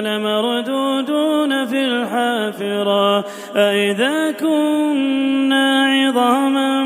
لمردودون في الحافرة. أئذا كنا عظاما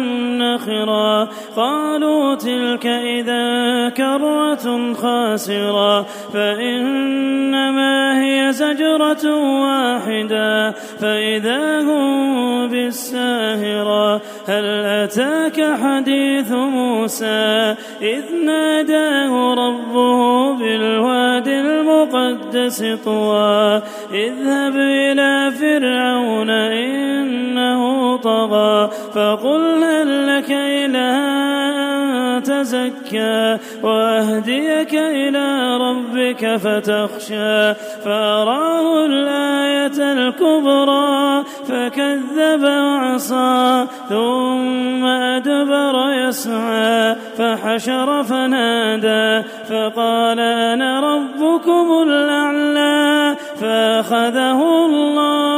نخرا قالوا تلك إذا كرة خاسرة فإنما هي زجرة واحدة فإذا هم بالساهرة. هل أتاك حديث موسى؟ إذ ناداه ربه بالوادي المقدس طوى اذهب إلى فرعون إنه طغى فقل هل لك إلى أن تزكى وأهديك إلى ربك فتخشى فأراه الآية الكبرى فكذب وعصى ثم أدبر يسعى فحشر فنادى فقال أنا ربكم الأعلى فأخذه الله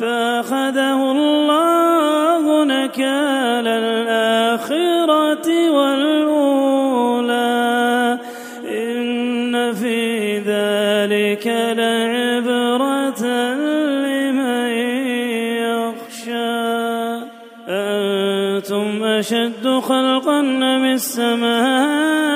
فأخذه نكال الآخرة والأولى. إن في ذلك لعبرة لمن يخشى. أنتم أشد خلقا من السماء؟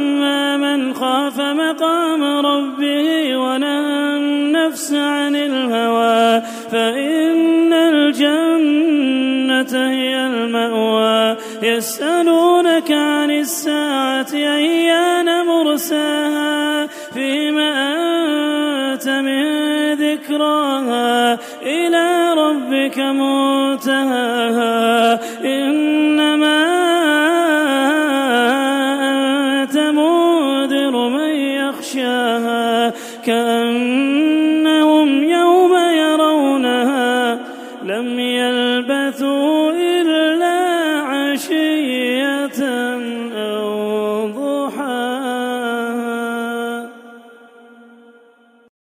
هي المأوى. يسألونك عن الساعة أيان مرساها؟ فيما أنت من ذكراها؟ إلى ربك منتهاها. إنما أو